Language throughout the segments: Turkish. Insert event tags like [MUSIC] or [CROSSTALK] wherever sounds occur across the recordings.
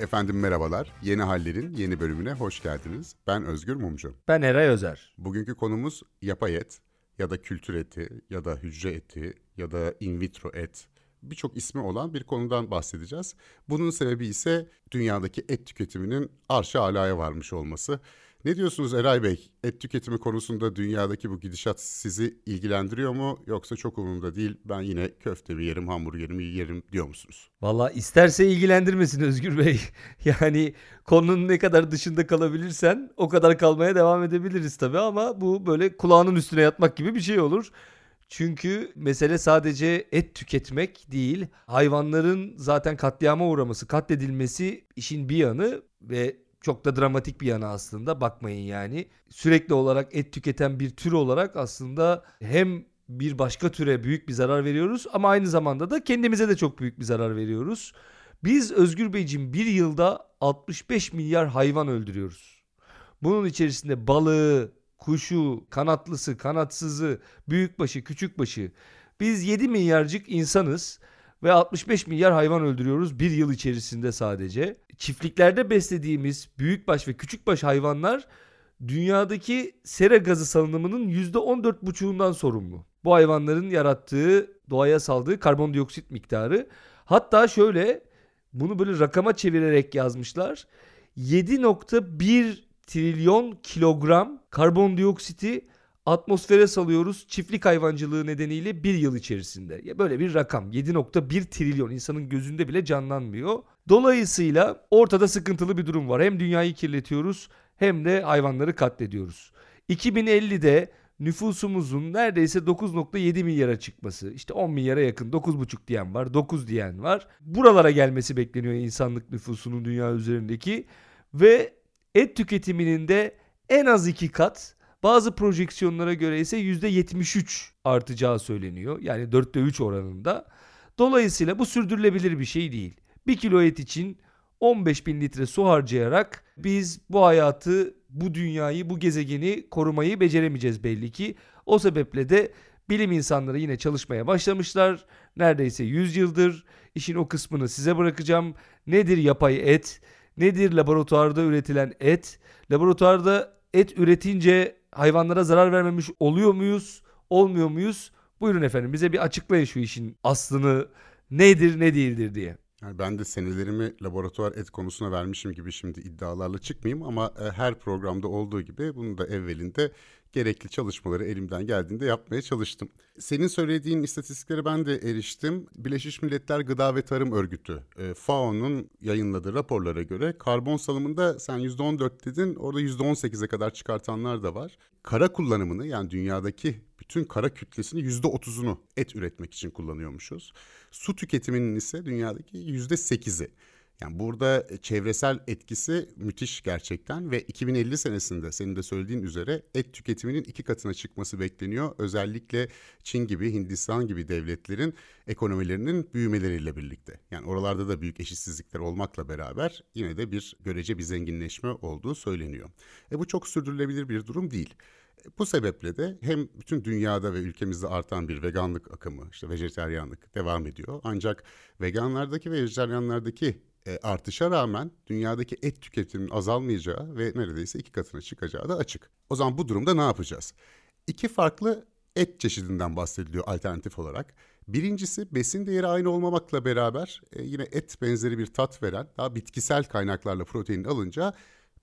Efendim merhabalar. Yeni Haller'in yeni bölümüne hoş geldiniz. Ben Özgür Mumcu. Ben Eray Özer. Bugünkü konumuz yapay et ya da kültür eti ya da hücre eti ya da in vitro et birçok ismi olan bir konudan bahsedeceğiz. Bunun sebebi ise dünyadaki et tüketiminin arşa alaya varmış olması. Ne diyorsunuz Eray Bey? Et tüketimi konusunda dünyadaki bu gidişat sizi ilgilendiriyor mu? Yoksa çok umurumda değil ben yine köftemi yerim, hamburgerimi yerim diyor musunuz? Valla isterse ilgilendirmesin Özgür Bey. [LAUGHS] Yani konunun ne kadar dışında kalabilirsen o kadar kalmaya devam edebiliriz tabii ama bu böyle kulağının üstüne yatmak gibi bir şey olur. Çünkü mesele sadece et tüketmek değil. Hayvanların zaten katliama uğraması, katledilmesi işin bir yanı ve çok da dramatik bir yanı aslında bakmayın yani. Sürekli olarak et tüketen bir tür olarak aslında hem bir başka türe büyük bir zarar veriyoruz ama aynı zamanda da kendimize de çok büyük bir zarar veriyoruz. Biz Özgür Beyciğim bir yılda 65 milyar hayvan öldürüyoruz. Bunun içerisinde balığı, kuşu, kanatlısı, kanatsızı, büyükbaşı, küçükbaşı. Biz 7 milyarcık insanız ve 65 milyar hayvan öldürüyoruz bir yıl içerisinde sadece. Çiftliklerde beslediğimiz büyükbaş ve küçükbaş hayvanlar dünyadaki sera gazı salınımının %14,5'undan sorumlu. Bu hayvanların yarattığı, doğaya saldığı karbondioksit miktarı. Hatta şöyle bunu böyle rakama çevirerek yazmışlar. 7.1 trilyon kilogram karbondioksiti atmosfere salıyoruz çiftlik hayvancılığı nedeniyle bir yıl içerisinde. Ya böyle bir rakam 7.1 trilyon insanın gözünde bile canlanmıyor. Dolayısıyla ortada sıkıntılı bir durum var. Hem dünyayı kirletiyoruz hem de hayvanları katlediyoruz. 2050'de nüfusumuzun neredeyse 9.7 milyara çıkması, işte 10 milyara yakın 9.5 diyen var, 9 diyen var. Buralara gelmesi bekleniyor insanlık nüfusunun dünya üzerindeki ve et tüketiminin de en az iki kat bazı projeksiyonlara göre ise %73 artacağı söyleniyor. Yani 4'te 3 oranında. Dolayısıyla bu sürdürülebilir bir şey değil. 1 kilo et için 15 bin litre su harcayarak biz bu hayatı, bu dünyayı, bu gezegeni korumayı beceremeyeceğiz belli ki. O sebeple de bilim insanları yine çalışmaya başlamışlar. Neredeyse 100 yıldır. İşin o kısmını size bırakacağım. Nedir yapay et? Nedir laboratuvarda üretilen et? Laboratuvarda et üretince hayvanlara zarar vermemiş oluyor muyuz? Olmuyor muyuz? Buyurun efendim bize bir açıklayın şu işin aslını nedir ne değildir diye. Yani ben de senelerimi laboratuvar et konusuna vermişim gibi şimdi iddialarla çıkmayayım ama e, her programda olduğu gibi bunu da evvelinde gerekli çalışmaları elimden geldiğinde yapmaya çalıştım. Senin söylediğin istatistiklere ben de eriştim. Birleşmiş Milletler Gıda ve Tarım Örgütü e, FAO'nun yayınladığı raporlara göre karbon salımında sen %14 dedin orada %18'e kadar çıkartanlar da var. Kara kullanımını yani dünyadaki bütün kara kütlesini %30'unu et üretmek için kullanıyormuşuz. Su tüketiminin ise dünyadaki %8'i. Yani burada e, çevresel etkisi müthiş gerçekten ve 2050 senesinde senin de söylediğin üzere et tüketiminin iki katına çıkması bekleniyor. Özellikle Çin gibi, Hindistan gibi devletlerin ekonomilerinin büyümeleriyle birlikte. Yani oralarda da büyük eşitsizlikler olmakla beraber yine de bir görece bir zenginleşme olduğu söyleniyor. E bu çok sürdürülebilir bir durum değil. Bu sebeple de hem bütün dünyada ve ülkemizde artan bir veganlık akımı, işte vejeteryanlık devam ediyor. Ancak veganlardaki ve vejeteryanlardaki e, artışa rağmen dünyadaki et tüketiminin azalmayacağı ve neredeyse iki katına çıkacağı da açık. O zaman bu durumda ne yapacağız? İki farklı et çeşidinden bahsediliyor alternatif olarak. Birincisi besin değeri aynı olmamakla beraber e, yine et benzeri bir tat veren daha bitkisel kaynaklarla protein alınca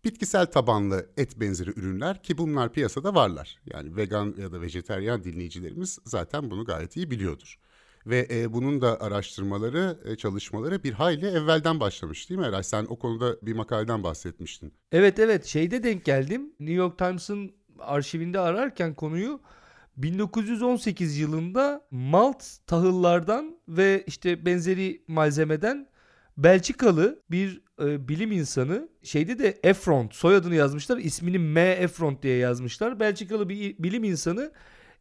bitkisel tabanlı et benzeri ürünler ki bunlar piyasada varlar. Yani vegan ya da vejeteryan dinleyicilerimiz zaten bunu gayet iyi biliyordur. Ve e, bunun da araştırmaları, e, çalışmaları bir hayli evvelden başlamış değil mi Eray? Sen o konuda bir makaleden bahsetmiştin. Evet evet şeyde denk geldim. New York Times'ın arşivinde ararken konuyu 1918 yılında malt tahıllardan ve işte benzeri malzemeden Belçikalı bir e, bilim insanı şeyde de Efront soyadını yazmışlar. ismini M. Efront diye yazmışlar. Belçikalı bir bilim insanı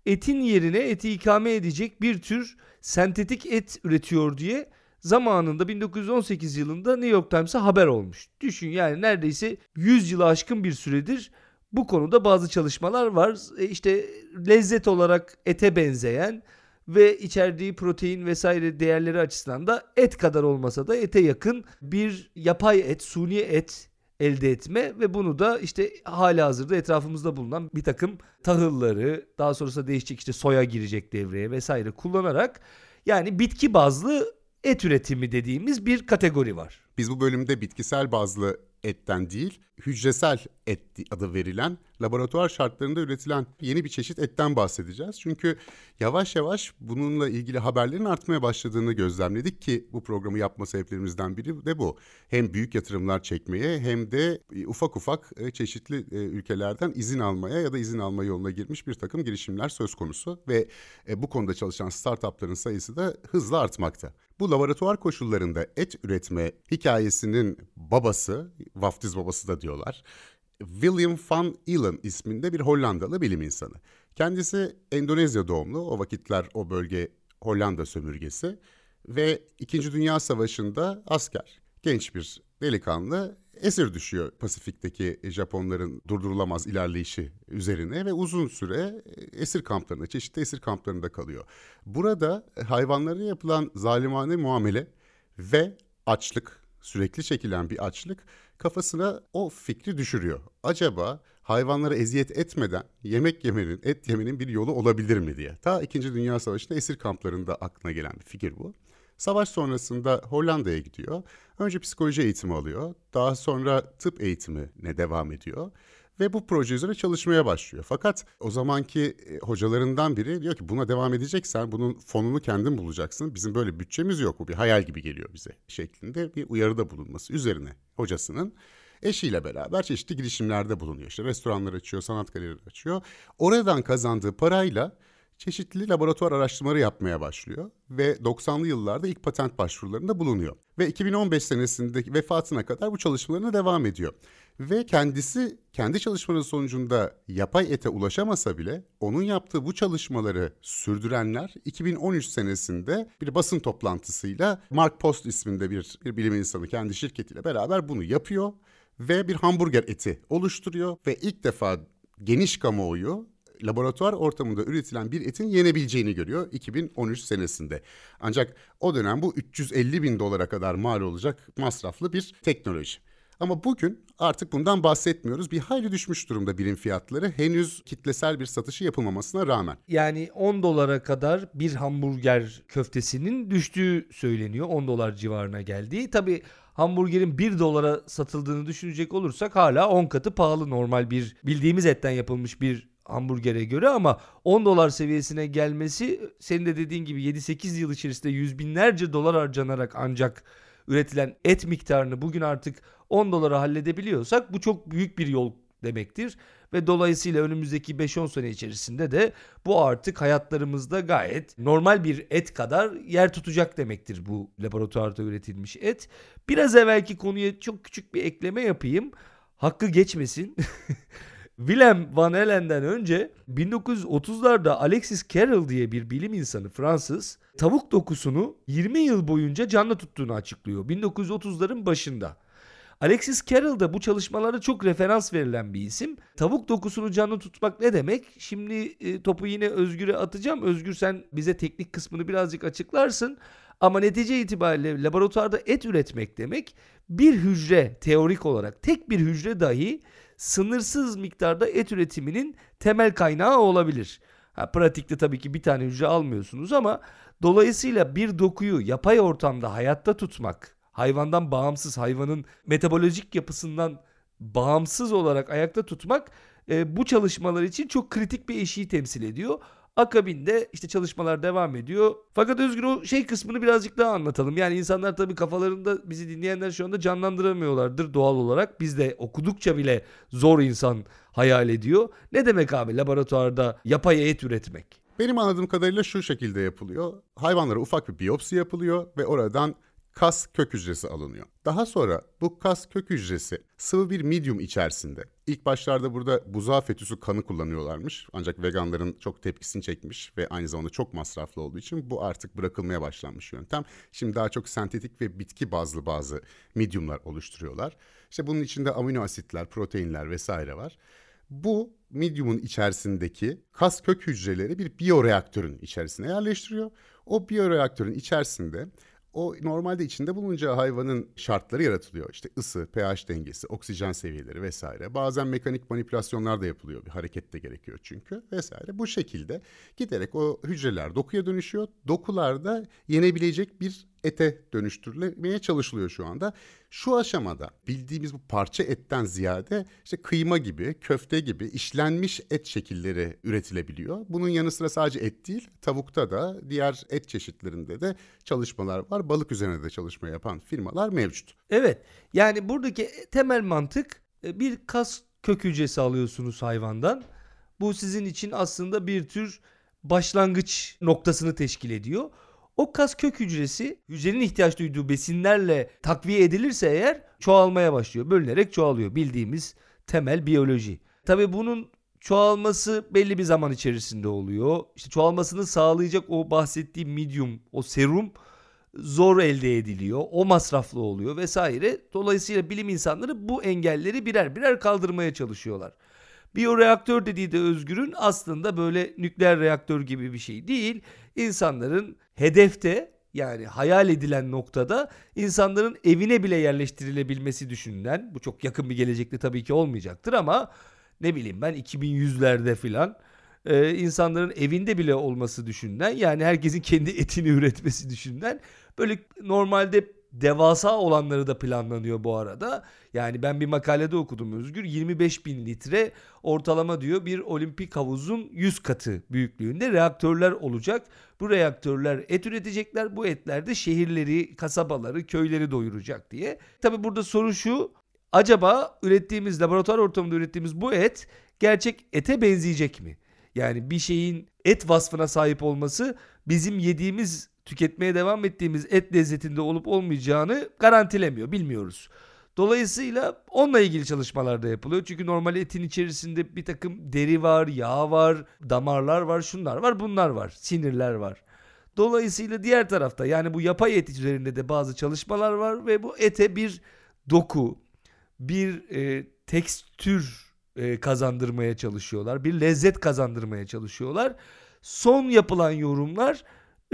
etin yerine eti ikame edecek bir tür sentetik et üretiyor diye zamanında 1918 yılında New York Times'a haber olmuş. Düşün yani neredeyse 100 yılı aşkın bir süredir bu konuda bazı çalışmalar var. E işte lezzet olarak ete benzeyen ve içerdiği protein vesaire değerleri açısından da et kadar olmasa da ete yakın bir yapay et, suni et elde etme ve bunu da işte hala hazırda etrafımızda bulunan bir takım tahılları daha sonrasında değişecek işte soya girecek devreye vesaire kullanarak yani bitki bazlı et üretimi dediğimiz bir kategori var. Biz bu bölümde bitkisel bazlı etten değil, hücresel et adı verilen laboratuvar şartlarında üretilen yeni bir çeşit etten bahsedeceğiz. Çünkü yavaş yavaş bununla ilgili haberlerin artmaya başladığını gözlemledik ki bu programı yapma sebeplerimizden biri de bu. Hem büyük yatırımlar çekmeye hem de e, ufak ufak e, çeşitli e, ülkelerden izin almaya ya da izin alma yoluna girmiş bir takım girişimler söz konusu ve bu konuda çalışan startupların sayısı da hızla artmakta. Bu laboratuvar koşullarında et üretme hikayesinin babası, vaftiz babası da diyorlar. William van Elen isminde bir Hollandalı bilim insanı. Kendisi Endonezya doğumlu, o vakitler o bölge Hollanda sömürgesi ve İkinci Dünya Savaşı'nda asker. Genç bir delikanlı esir düşüyor Pasifik'teki Japonların durdurulamaz ilerleyişi üzerine ve uzun süre esir kamplarında, çeşitli esir kamplarında kalıyor. Burada hayvanlara yapılan zalimane muamele ve açlık, sürekli çekilen bir açlık kafasına o fikri düşürüyor. Acaba hayvanlara eziyet etmeden yemek yemenin, et yemenin bir yolu olabilir mi diye. Ta 2. Dünya Savaşı'nda esir kamplarında aklına gelen bir fikir bu. Savaş sonrasında Hollanda'ya gidiyor. Önce psikoloji eğitimi alıyor. Daha sonra tıp eğitimine devam ediyor ve bu proje üzerine çalışmaya başlıyor. Fakat o zamanki e, hocalarından biri diyor ki buna devam edeceksen bunun fonunu kendin bulacaksın. Bizim böyle bütçemiz yok bu bir hayal gibi geliyor bize şeklinde bir uyarıda bulunması üzerine hocasının eşiyle beraber çeşitli girişimlerde bulunuyor. İşte restoranlar açıyor, sanat galerileri açıyor. Oradan kazandığı parayla çeşitli laboratuvar araştırmaları yapmaya başlıyor ve 90'lı yıllarda ilk patent başvurularında bulunuyor. Ve 2015 senesindeki vefatına kadar bu çalışmalarına devam ediyor. Ve kendisi kendi çalışmanın sonucunda yapay ete ulaşamasa bile onun yaptığı bu çalışmaları sürdürenler 2013 senesinde bir basın toplantısıyla Mark Post isminde bir, bir bilim insanı kendi şirketiyle beraber bunu yapıyor ve bir hamburger eti oluşturuyor ve ilk defa geniş kamuoyu laboratuvar ortamında üretilen bir etin yenebileceğini görüyor 2013 senesinde. Ancak o dönem bu 350 bin dolara kadar mal olacak masraflı bir teknoloji. Ama bugün artık bundan bahsetmiyoruz. Bir hayli düşmüş durumda birim fiyatları henüz kitlesel bir satışı yapılmamasına rağmen. Yani 10 dolara kadar bir hamburger köftesinin düştüğü söyleniyor. 10 dolar civarına geldiği. Tabii hamburgerin 1 dolara satıldığını düşünecek olursak hala 10 katı pahalı normal bir bildiğimiz etten yapılmış bir hamburgere göre ama 10 dolar seviyesine gelmesi senin de dediğin gibi 7-8 yıl içerisinde yüz binlerce dolar harcanarak ancak üretilen et miktarını bugün artık 10 dolara halledebiliyorsak bu çok büyük bir yol demektir. Ve dolayısıyla önümüzdeki 5-10 sene içerisinde de bu artık hayatlarımızda gayet normal bir et kadar yer tutacak demektir bu laboratuvarda üretilmiş et. Biraz evvelki konuya çok küçük bir ekleme yapayım. Hakkı geçmesin. [LAUGHS] Willem Van Allen'den önce 1930'larda Alexis Carrel diye bir bilim insanı Fransız tavuk dokusunu 20 yıl boyunca canlı tuttuğunu açıklıyor 1930'ların başında. Alexis Carrel da bu çalışmalara çok referans verilen bir isim. Tavuk dokusunu canlı tutmak ne demek? Şimdi e, topu yine Özgür'e atacağım. Özgür sen bize teknik kısmını birazcık açıklarsın. Ama netice itibariyle laboratuvarda et üretmek demek bir hücre teorik olarak tek bir hücre dahi sınırsız miktarda et üretiminin temel kaynağı olabilir. Ha, pratikte tabii ki bir tane hücre almıyorsunuz ama dolayısıyla bir dokuyu yapay ortamda hayatta tutmak, hayvandan bağımsız, hayvanın metabolojik yapısından bağımsız olarak ayakta tutmak e, bu çalışmalar için çok kritik bir eşiği temsil ediyor. Akabinde işte çalışmalar devam ediyor. Fakat Özgür o şey kısmını birazcık daha anlatalım. Yani insanlar tabii kafalarında bizi dinleyenler şu anda canlandıramıyorlardır doğal olarak. Biz de okudukça bile zor insan hayal ediyor. Ne demek abi laboratuvarda yapay et üretmek? Benim anladığım kadarıyla şu şekilde yapılıyor. Hayvanlara ufak bir biyopsi yapılıyor ve oradan kas kök hücresi alınıyor. Daha sonra bu kas kök hücresi sıvı bir medium içerisinde. İlk başlarda burada buzağı fetüsü kanı kullanıyorlarmış. Ancak veganların çok tepkisini çekmiş ve aynı zamanda çok masraflı olduğu için bu artık bırakılmaya başlanmış yöntem. Şimdi daha çok sentetik ve bitki bazlı bazı mediumlar oluşturuyorlar. İşte bunun içinde amino asitler, proteinler vesaire var. Bu medium'un içerisindeki kas kök hücreleri bir biyoreaktörün içerisine yerleştiriyor. O biyoreaktörün içerisinde o normalde içinde bulunacağı hayvanın şartları yaratılıyor. İşte ısı, pH dengesi, oksijen seviyeleri vesaire. Bazen mekanik manipülasyonlar da yapılıyor. Bir hareket de gerekiyor çünkü vesaire. Bu şekilde giderek o hücreler dokuya dönüşüyor. Dokularda yenebilecek bir ete dönüştürülmeye çalışılıyor şu anda. Şu aşamada bildiğimiz bu parça etten ziyade işte kıyma gibi, köfte gibi işlenmiş et şekilleri üretilebiliyor. Bunun yanı sıra sadece et değil, tavukta da diğer et çeşitlerinde de çalışmalar var. Balık üzerine de çalışma yapan firmalar mevcut. Evet. Yani buradaki temel mantık e, bir kas kök hücresi alıyorsunuz hayvandan. Bu sizin için aslında bir tür başlangıç noktasını teşkil ediyor. O kas kök hücresi hücrenin ihtiyaç duyduğu besinlerle takviye edilirse eğer çoğalmaya başlıyor. Bölünerek çoğalıyor. Bildiğimiz temel biyoloji. Tabii bunun çoğalması belli bir zaman içerisinde oluyor. İşte çoğalmasını sağlayacak o bahsettiğim medium, o serum zor elde ediliyor. O masraflı oluyor vesaire. Dolayısıyla bilim insanları bu engelleri birer birer kaldırmaya çalışıyorlar. Biyoreaktör dediği de Özgür'ün aslında böyle nükleer reaktör gibi bir şey değil. İnsanların hedefte yani hayal edilen noktada insanların evine bile yerleştirilebilmesi düşünülen bu çok yakın bir gelecekte tabii ki olmayacaktır ama ne bileyim ben 2100'lerde filan e, insanların evinde bile olması düşünülen yani herkesin kendi etini [LAUGHS] üretmesi düşünülen böyle normalde devasa olanları da planlanıyor bu arada. Yani ben bir makalede okudum Özgür 25 bin litre ortalama diyor bir olimpik havuzun 100 katı büyüklüğünde reaktörler olacak. Bu reaktörler et üretecekler bu etler de şehirleri, kasabaları, köyleri doyuracak diye. Tabi burada soru şu acaba ürettiğimiz laboratuvar ortamında ürettiğimiz bu et gerçek ete benzeyecek mi? Yani bir şeyin et vasfına sahip olması bizim yediğimiz tüketmeye devam ettiğimiz et lezzetinde olup olmayacağını garantilemiyor. Bilmiyoruz. Dolayısıyla onunla ilgili çalışmalar da yapılıyor. Çünkü normal etin içerisinde bir takım deri var, yağ var, damarlar var, şunlar var, bunlar var, sinirler var. Dolayısıyla diğer tarafta yani bu yapay et üzerinde de bazı çalışmalar var ve bu ete bir doku, bir e, tekstür e, kazandırmaya çalışıyorlar. Bir lezzet kazandırmaya çalışıyorlar. Son yapılan yorumlar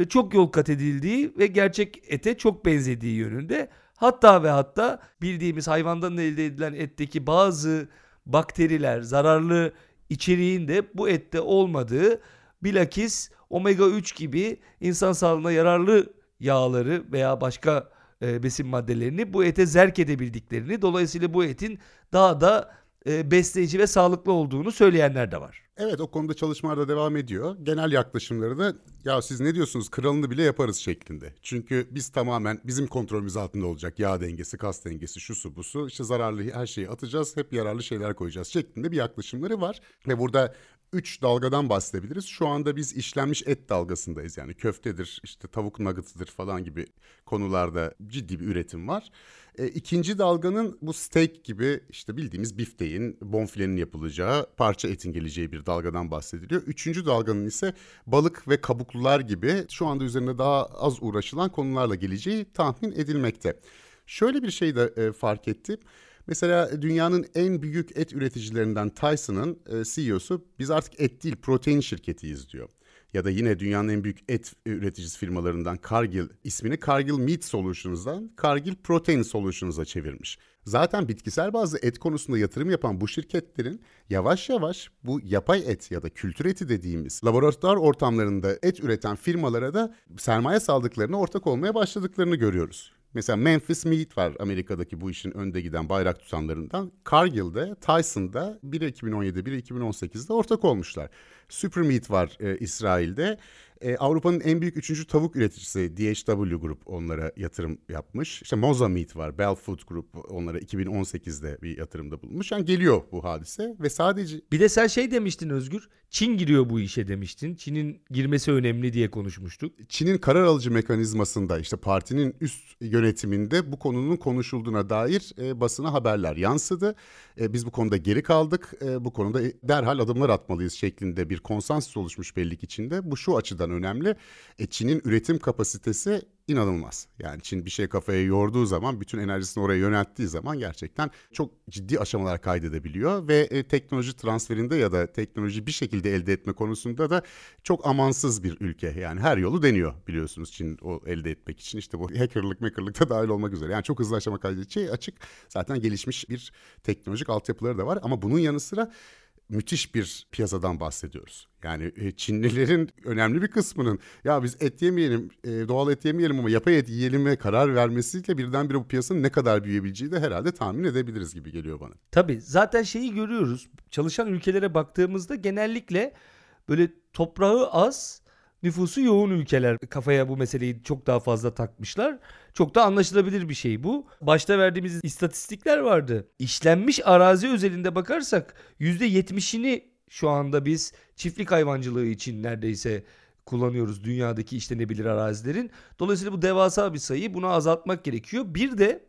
çok yol kat edildiği ve gerçek ete çok benzediği yönünde. Hatta ve hatta bildiğimiz hayvandan elde edilen etteki bazı bakteriler, zararlı içeriğin de bu ette olmadığı bilakis omega 3 gibi insan sağlığına yararlı yağları veya başka e, besin maddelerini bu ete zerk edebildiklerini dolayısıyla bu etin daha da e, besleyici ve sağlıklı olduğunu söyleyenler de var. Evet o konuda çalışmalar da devam ediyor. Genel yaklaşımları da ya siz ne diyorsunuz kralını bile yaparız şeklinde. Çünkü biz tamamen bizim kontrolümüz altında olacak. Yağ dengesi, kas dengesi, şu su bu su. İşte zararlı her şeyi atacağız. Hep yararlı şeyler koyacağız şeklinde bir yaklaşımları var. Ve burada üç dalgadan bahsedebiliriz. Şu anda biz işlenmiş et dalgasındayız. Yani köftedir, işte tavuk nuggetıdır falan gibi konularda ciddi bir üretim var. E, ikinci dalganın bu steak gibi işte bildiğimiz bifteğin, bonfilenin yapılacağı, parça etin geleceği bir dalgadan bahsediliyor. Üçüncü dalganın ise balık ve kabuklular gibi şu anda üzerinde daha az uğraşılan konularla geleceği tahmin edilmekte. Şöyle bir şey de e, fark ettim. Mesela dünyanın en büyük et üreticilerinden Tyson'ın e, CEO'su biz artık et değil protein şirketiyiz diyor. Ya da yine dünyanın en büyük et üreticisi firmalarından Cargill ismini Cargill Meat Solutions'dan Cargill Protein Solutions'a çevirmiş. Zaten bitkisel bazı et konusunda yatırım yapan bu şirketlerin yavaş yavaş bu yapay et ya da kültür eti dediğimiz laboratuvar ortamlarında et üreten firmalara da sermaye saldıklarını ortak olmaya başladıklarını görüyoruz. Mesela Memphis Meat var Amerika'daki bu işin önde giden bayrak tutanlarından. Cargill'de, Tyson'da biri 2017, biri 2018'de ortak olmuşlar. Super Meat var e, İsrail'de e, Avrupa'nın en büyük üçüncü tavuk üreticisi DHW Group onlara yatırım yapmış. İşte Moza Meat var, Bell Food Group onlara 2018'de bir yatırımda bulunmuş. Yani geliyor bu hadise ve sadece... Bir de sen şey demiştin Özgür, Çin giriyor bu işe demiştin. Çin'in girmesi önemli diye konuşmuştuk. Çin'in karar alıcı mekanizmasında işte partinin üst yönetiminde bu konunun konuşulduğuna dair e, basına haberler yansıdı. E, biz bu konuda geri kaldık. E, bu konuda derhal adımlar atmalıyız şeklinde bir konsensüs oluşmuş belli ki Çin'de. Bu şu açıdan önemli. E, Çin'in üretim kapasitesi inanılmaz. Yani Çin bir şey kafaya yorduğu zaman, bütün enerjisini oraya yönelttiği zaman gerçekten çok ciddi aşamalar kaydedebiliyor ve e, teknoloji transferinde ya da teknoloji bir şekilde elde etme konusunda da çok amansız bir ülke. Yani her yolu deniyor biliyorsunuz Çin o elde etmek için. işte bu hackerlık, makerlık da dahil olmak üzere. Yani çok hızlı aşama kaydedeceği açık. Zaten gelişmiş bir teknolojik altyapıları da var ama bunun yanı sıra müthiş bir piyasadan bahsediyoruz. Yani e, Çinlilerin [LAUGHS] önemli bir kısmının ya biz et yemeyelim, e, doğal et yemeyelim ama yapay et yiyelim ve karar vermesiyle birdenbire bu piyasanın ne kadar büyüyebileceği de herhalde tahmin edebiliriz gibi geliyor bana. Tabii zaten şeyi görüyoruz. Çalışan ülkelere baktığımızda genellikle böyle toprağı az, nüfusu yoğun ülkeler kafaya bu meseleyi çok daha fazla takmışlar. Çok da anlaşılabilir bir şey bu. Başta verdiğimiz istatistikler vardı. İşlenmiş arazi özelinde bakarsak %70'ini şu anda biz çiftlik hayvancılığı için neredeyse kullanıyoruz dünyadaki işlenebilir arazilerin. Dolayısıyla bu devasa bir sayı. Bunu azaltmak gerekiyor. Bir de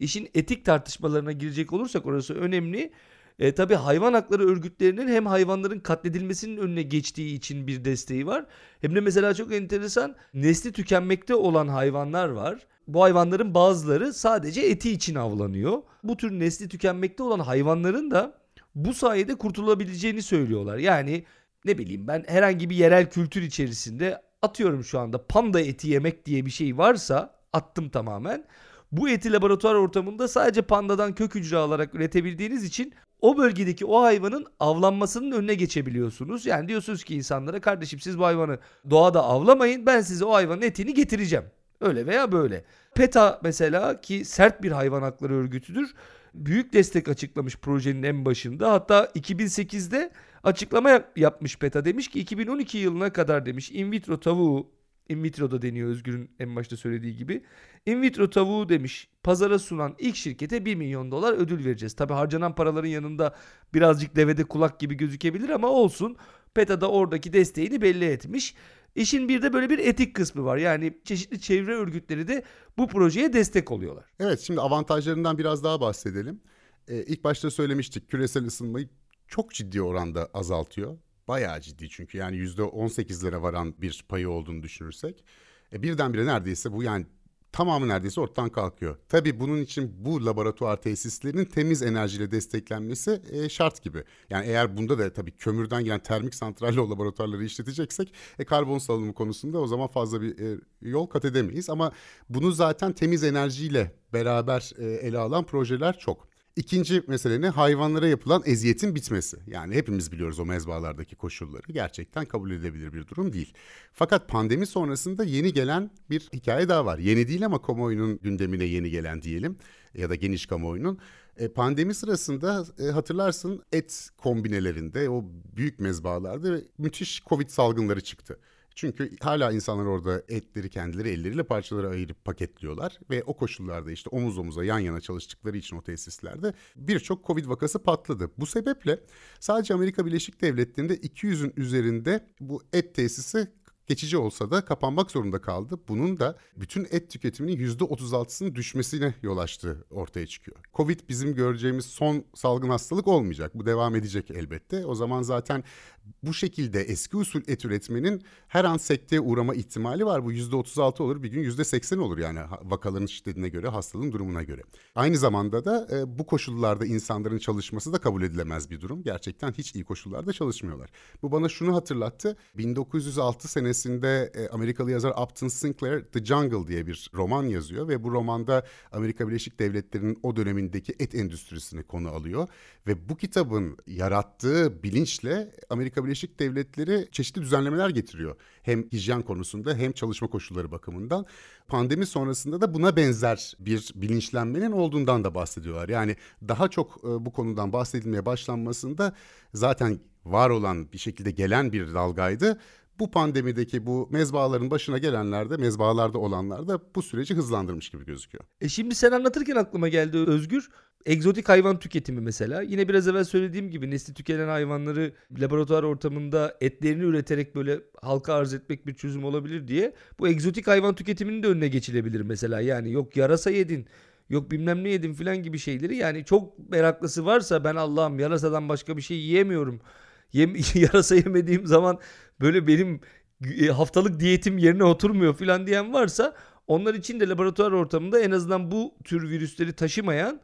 işin etik tartışmalarına girecek olursak orası önemli. E, tabii hayvan hakları örgütlerinin hem hayvanların katledilmesinin önüne geçtiği için bir desteği var. Hem de mesela çok enteresan nesli tükenmekte olan hayvanlar var. Bu hayvanların bazıları sadece eti için avlanıyor. Bu tür nesli tükenmekte olan hayvanların da bu sayede kurtulabileceğini söylüyorlar. Yani ne bileyim ben herhangi bir yerel kültür içerisinde atıyorum şu anda panda eti yemek diye bir şey varsa attım tamamen. Bu eti laboratuvar ortamında sadece pandadan kök hücre alarak üretebildiğiniz için o bölgedeki o hayvanın avlanmasının önüne geçebiliyorsunuz. Yani diyorsunuz ki insanlara kardeşim siz bu hayvanı doğada avlamayın ben size o hayvanın etini getireceğim. Öyle veya böyle. PETA mesela ki sert bir hayvan hakları örgütüdür. Büyük destek açıklamış projenin en başında. Hatta 2008'de açıklama yapmış PETA demiş ki 2012 yılına kadar demiş in vitro tavuğu in vitro da deniyor Özgür'ün en başta söylediği gibi. In vitro tavuğu demiş pazara sunan ilk şirkete 1 milyon dolar ödül vereceğiz. Tabi harcanan paraların yanında birazcık devede kulak gibi gözükebilir ama olsun. PETA da oradaki desteğini belli etmiş. İşin bir de böyle bir etik kısmı var. Yani çeşitli çevre örgütleri de bu projeye destek oluyorlar. Evet şimdi avantajlarından biraz daha bahsedelim. Ee, ilk başta söylemiştik küresel ısınmayı çok ciddi oranda azaltıyor. Bayağı ciddi çünkü yani yüzde 18'lere varan bir payı olduğunu düşünürsek. E, birdenbire neredeyse bu yani tamamı neredeyse ortadan kalkıyor. Tabii bunun için bu laboratuvar tesislerinin temiz enerjiyle desteklenmesi e, şart gibi. Yani eğer bunda da tabii kömürden gelen termik santralle o laboratuvarları işleteceksek e, karbon salınımı konusunda o zaman fazla bir e, yol kat edemeyiz. Ama bunu zaten temiz enerjiyle beraber e, ele alan projeler çok. İkinci mesele? Hayvanlara yapılan eziyetin bitmesi. Yani hepimiz biliyoruz o mezbalardaki koşulları. Gerçekten kabul edilebilir bir durum değil. Fakat pandemi sonrasında yeni gelen bir hikaye daha var. Yeni değil ama kamuoyunun gündemine yeni gelen diyelim ya da geniş kamuoyunun. E, pandemi sırasında e, hatırlarsın et kombinelerinde o büyük mezbalarda müthiş Covid salgınları çıktı. Çünkü hala insanlar orada etleri kendileri elleriyle parçalara ayırıp paketliyorlar ve o koşullarda işte omuz omuza yan yana çalıştıkları için o tesislerde birçok Covid vakası patladı. Bu sebeple sadece Amerika Birleşik Devletleri'nde 200'ün üzerinde bu et tesisi geçici olsa da kapanmak zorunda kaldı. Bunun da bütün et tüketiminin %36'sının düşmesine yol açtığı ortaya çıkıyor. Covid bizim göreceğimiz son salgın hastalık olmayacak. Bu devam edecek elbette. O zaman zaten bu şekilde eski usul et üretmenin her an sekteye uğrama ihtimali var. Bu %36 olur bir gün %80 olur yani vakaların şiddetine göre hastalığın durumuna göre. Aynı zamanda da e, bu koşullarda insanların çalışması da kabul edilemez bir durum. Gerçekten hiç iyi koşullarda çalışmıyorlar. Bu bana şunu hatırlattı. 1906 senesinde e, Amerikalı yazar Upton Sinclair The Jungle diye bir roman yazıyor ve bu romanda Amerika Birleşik Devletleri'nin o dönemindeki et endüstrisini konu alıyor ve bu kitabın yarattığı bilinçle Amerika Amerika Birleşik Devletleri çeşitli düzenlemeler getiriyor. Hem hijyen konusunda hem çalışma koşulları bakımından. Pandemi sonrasında da buna benzer bir bilinçlenmenin olduğundan da bahsediyorlar. Yani daha çok e, bu konudan bahsedilmeye başlanmasında zaten var olan bir şekilde gelen bir dalgaydı bu pandemideki bu mezbahaların başına gelenler de mezbahalarda olanlar da bu süreci hızlandırmış gibi gözüküyor. E şimdi sen anlatırken aklıma geldi Özgür. Egzotik hayvan tüketimi mesela. Yine biraz evvel söylediğim gibi nesli tükenen hayvanları laboratuvar ortamında etlerini üreterek böyle halka arz etmek bir çözüm olabilir diye. Bu egzotik hayvan tüketiminin de önüne geçilebilir mesela. Yani yok yarasa yedin, yok bilmem ne yedin filan gibi şeyleri. Yani çok meraklısı varsa ben Allah'ım yarasadan başka bir şey yiyemiyorum. Yem, [LAUGHS] yarasa yemediğim zaman böyle benim e, haftalık diyetim yerine oturmuyor filan diyen varsa onlar için de laboratuvar ortamında en azından bu tür virüsleri taşımayan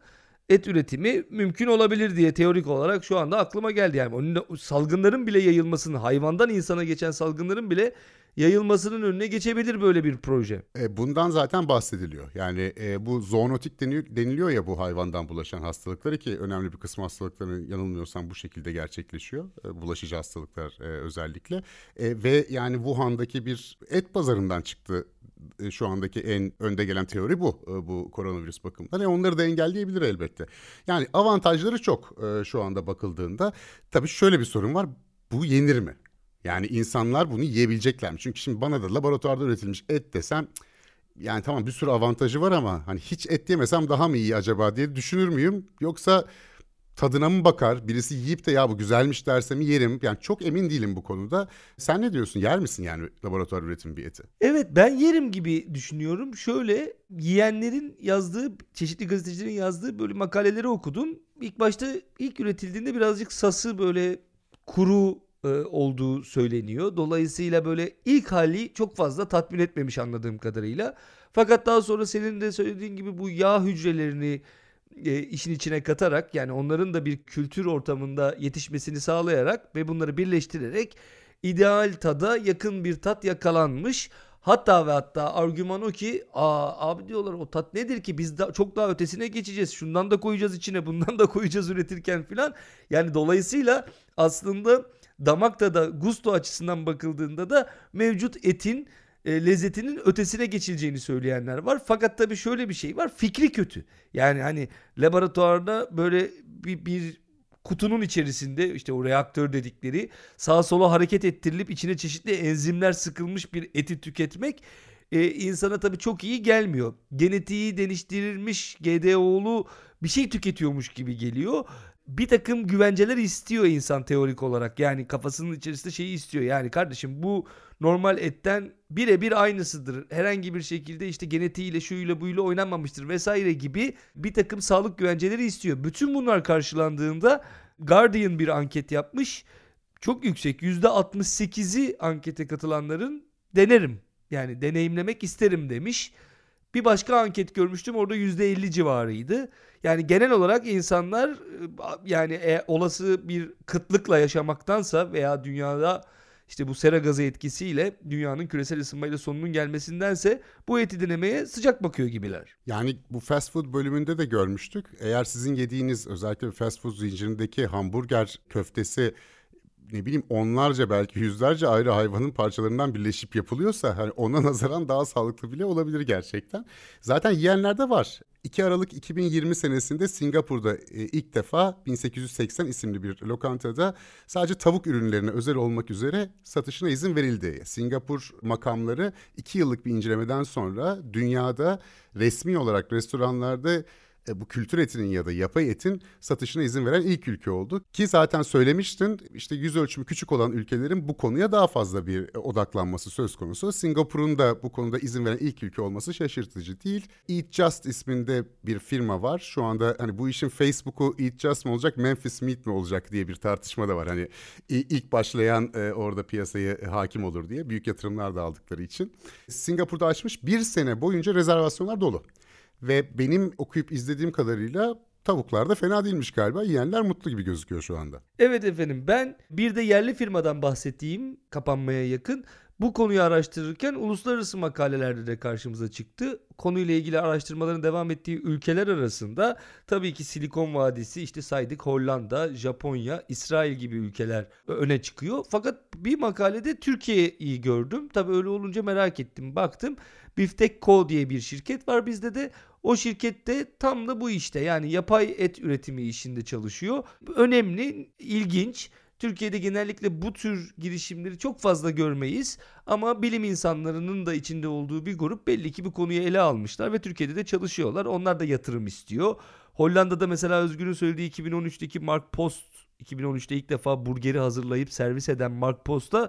et üretimi mümkün olabilir diye teorik olarak şu anda aklıma geldi. Yani salgınların bile yayılmasının, hayvandan insana geçen salgınların bile yayılmasının önüne geçebilir böyle bir proje. E, bundan zaten bahsediliyor. Yani e, bu zoonotik deniliyor, ya bu hayvandan bulaşan hastalıkları ki önemli bir kısmı hastalıkların yanılmıyorsam bu şekilde gerçekleşiyor. E, bulaşıcı hastalıklar e, özellikle. E, ve yani Wuhan'daki bir et pazarından çıktı e, şu andaki en önde gelen teori bu e, bu koronavirüs bakımından. E onları da engelleyebilir elbette. Yani avantajları çok e, şu anda bakıldığında. Tabii şöyle bir sorun var. Bu yenir mi? Yani insanlar bunu yiyebilecekler mi? Çünkü şimdi bana da laboratuvarda üretilmiş et desem yani tamam bir sürü avantajı var ama hani hiç et yemesem daha mı iyi acaba diye düşünür müyüm? Yoksa tadına mı bakar? Birisi yiyip de ya bu güzelmiş derse mi yerim? Yani çok emin değilim bu konuda. Sen ne diyorsun? Yer misin yani laboratuvar üretim bir eti? Evet ben yerim gibi düşünüyorum. Şöyle yiyenlerin yazdığı, çeşitli gazetecilerin yazdığı böyle makaleleri okudum. İlk başta ilk üretildiğinde birazcık sası böyle kuru e, olduğu söyleniyor. Dolayısıyla böyle ilk hali çok fazla tatmin etmemiş anladığım kadarıyla. Fakat daha sonra senin de söylediğin gibi bu yağ hücrelerini e, işin içine katarak yani onların da bir kültür ortamında yetişmesini sağlayarak ve bunları birleştirerek ideal tada yakın bir tat yakalanmış. Hatta ve hatta argüman o ki Aa, abi diyorlar o tat nedir ki biz da, çok daha ötesine geçeceğiz. Şundan da koyacağız içine bundan da koyacağız üretirken filan. Yani dolayısıyla aslında damakta da gusto açısından bakıldığında da mevcut etin e, lezzetinin ötesine geçileceğini söyleyenler var. Fakat tabii şöyle bir şey var. Fikri kötü. Yani hani laboratuvarda böyle bir, bir kutunun içerisinde işte o reaktör dedikleri sağa sola hareket ettirilip içine çeşitli enzimler sıkılmış bir eti tüketmek e, insana tabii çok iyi gelmiyor. Genetiği değiştirilmiş GDO'lu bir şey tüketiyormuş gibi geliyor bir takım güvenceler istiyor insan teorik olarak. Yani kafasının içerisinde şeyi istiyor. Yani kardeşim bu normal etten birebir aynısıdır. Herhangi bir şekilde işte genetiğiyle şuyla buyla oynanmamıştır vesaire gibi bir takım sağlık güvenceleri istiyor. Bütün bunlar karşılandığında Guardian bir anket yapmış. Çok yüksek %68'i ankete katılanların denerim. Yani deneyimlemek isterim demiş. Bir başka anket görmüştüm orada %50 civarıydı. Yani genel olarak insanlar e, yani e, olası bir kıtlıkla yaşamaktansa veya dünyada işte bu sera gazı etkisiyle dünyanın küresel ısınmayla sonunun gelmesindense bu eti denemeye sıcak bakıyor gibiler. Yani bu fast food bölümünde de görmüştük. Eğer sizin yediğiniz özellikle fast food zincirindeki hamburger köftesi ne bileyim onlarca belki yüzlerce ayrı hayvanın parçalarından birleşip yapılıyorsa hani ona [LAUGHS] nazaran daha sağlıklı bile olabilir gerçekten. Zaten yiyenler de var. 2 Aralık 2020 senesinde Singapur'da e, ilk defa 1880 isimli bir lokantada sadece tavuk ürünlerine özel olmak üzere satışına izin verildi. Singapur makamları 2 yıllık bir incelemeden sonra dünyada resmi olarak restoranlarda e, bu kültür etinin ya da yapay etin satışına izin veren ilk ülke oldu. Ki zaten söylemiştin işte yüz ölçümü küçük olan ülkelerin bu konuya daha fazla bir e, odaklanması söz konusu. Singapur'un da bu konuda izin veren ilk ülke olması şaşırtıcı değil. Eat Just isminde bir firma var. Şu anda hani bu işin Facebook'u Eat Just mı olacak Memphis Meat mi olacak diye bir tartışma da var. Hani ilk başlayan e, orada piyasayı hakim olur diye büyük yatırımlar da aldıkları için. Singapur'da açmış bir sene boyunca rezervasyonlar dolu. Ve benim okuyup izlediğim kadarıyla tavuklar da fena değilmiş galiba. Yiyenler mutlu gibi gözüküyor şu anda. Evet efendim ben bir de yerli firmadan bahsettiğim kapanmaya yakın. Bu konuyu araştırırken uluslararası makalelerde de karşımıza çıktı. Konuyla ilgili araştırmaların devam ettiği ülkeler arasında tabii ki Silikon Vadisi işte saydık Hollanda, Japonya, İsrail gibi ülkeler öne çıkıyor. Fakat bir makalede Türkiye'yi gördüm. Tabii öyle olunca merak ettim. Baktım Biftek Co diye bir şirket var bizde de. O şirkette tam da bu işte yani yapay et üretimi işinde çalışıyor. Önemli, ilginç. Türkiye'de genellikle bu tür girişimleri çok fazla görmeyiz ama bilim insanlarının da içinde olduğu bir grup belli ki bu konuyu ele almışlar ve Türkiye'de de çalışıyorlar. Onlar da yatırım istiyor. Hollanda'da mesela Özgür'ün söylediği 2013'teki Mark Post 2013'te ilk defa burgeri hazırlayıp servis eden Mark Post'a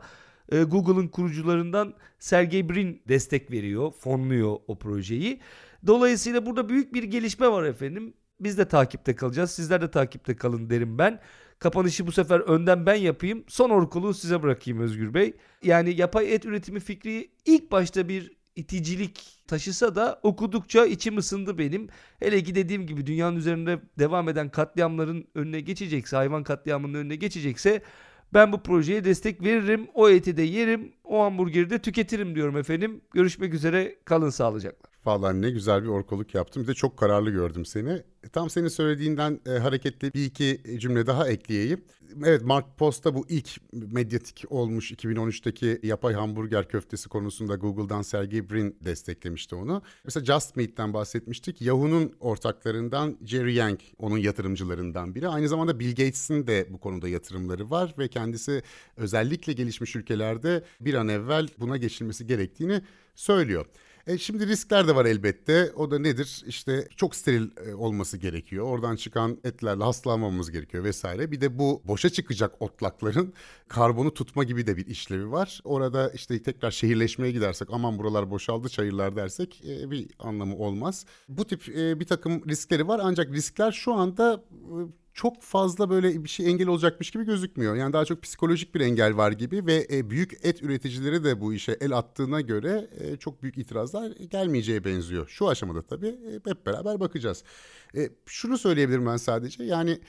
e, Google'ın kurucularından Sergey Brin destek veriyor, fonluyor o projeyi. Dolayısıyla burada büyük bir gelişme var efendim. Biz de takipte kalacağız. Sizler de takipte kalın derim ben. Kapanışı bu sefer önden ben yapayım. Son orkuluğu size bırakayım Özgür Bey. Yani yapay et üretimi fikri ilk başta bir iticilik taşısa da okudukça içim ısındı benim. Hele ki dediğim gibi dünyanın üzerinde devam eden katliamların önüne geçecekse, hayvan katliamının önüne geçecekse ben bu projeye destek veririm. O eti de yerim, o hamburgeri de tüketirim diyorum efendim. Görüşmek üzere, kalın sağlıcakla. Vallahi ne güzel bir orkoluk yaptım. Bir de çok kararlı gördüm seni. E, tam senin söylediğinden e, hareketli bir iki cümle daha ekleyeyim. Evet Mark Post'ta bu ilk medyatik olmuş 2013'teki yapay hamburger köftesi konusunda Google'dan Sergey Brin desteklemişti onu. Mesela Just Meat'ten bahsetmiştik. Yahoo'nun ortaklarından Jerry Yang onun yatırımcılarından biri. Aynı zamanda Bill Gates'in de bu konuda yatırımları var ve kendisi özellikle gelişmiş ülkelerde bir an evvel buna geçilmesi gerektiğini söylüyor. E şimdi riskler de var elbette. O da nedir? İşte çok steril e, olması gerekiyor. Oradan çıkan etlerle hastalanmamamız gerekiyor vesaire. Bir de bu boşa çıkacak otlakların karbonu tutma gibi de bir işlevi var. Orada işte tekrar şehirleşmeye gidersek aman buralar boşaldı çayırlar dersek e, bir anlamı olmaz. Bu tip e, bir takım riskleri var ancak riskler şu anda çok fazla böyle bir şey engel olacakmış gibi gözükmüyor. Yani daha çok psikolojik bir engel var gibi ve e, büyük et üreticileri de bu işe el attığına göre e, çok büyük itirazlar gelmeyeceğe benziyor. Şu aşamada tabii e, hep beraber bakacağız. E, şunu söyleyebilirim ben sadece yani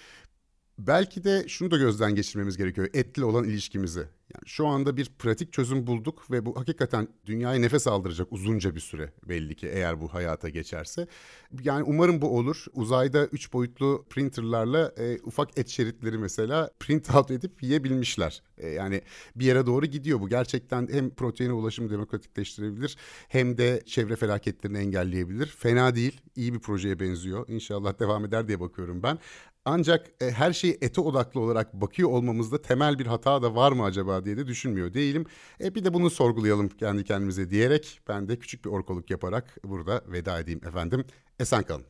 belki de şunu da gözden geçirmemiz gerekiyor etle olan ilişkimizi. Yani şu anda bir pratik çözüm bulduk ve bu hakikaten dünyaya nefes aldıracak uzunca bir süre belli ki eğer bu hayata geçerse. Yani umarım bu olur. Uzayda üç boyutlu printerlarla e, ufak et şeritleri mesela print out edip yiyebilmişler. E, yani bir yere doğru gidiyor bu. Gerçekten hem proteine ulaşımı demokratikleştirebilir hem de çevre felaketlerini engelleyebilir. Fena değil. iyi bir projeye benziyor. İnşallah devam eder diye bakıyorum ben. Ancak e, her şeyi ete odaklı olarak bakıyor olmamızda temel bir hata da var mı acaba diye de düşünmüyor değilim. E, bir de bunu sorgulayalım kendi kendimize diyerek ben de küçük bir orkoluk yaparak burada veda edeyim efendim. Esen kalın.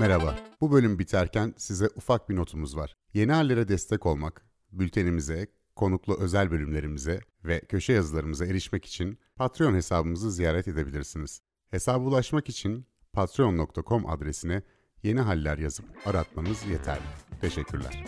Merhaba. Bu bölüm biterken size ufak bir notumuz var. Yeni hallere destek olmak, bültenimize, konuklu özel bölümlerimize ve köşe yazılarımıza erişmek için Patreon hesabımızı ziyaret edebilirsiniz. Hesaba ulaşmak için patreon.com adresine yeni haller yazıp aratmanız yeterli. Teşekkürler.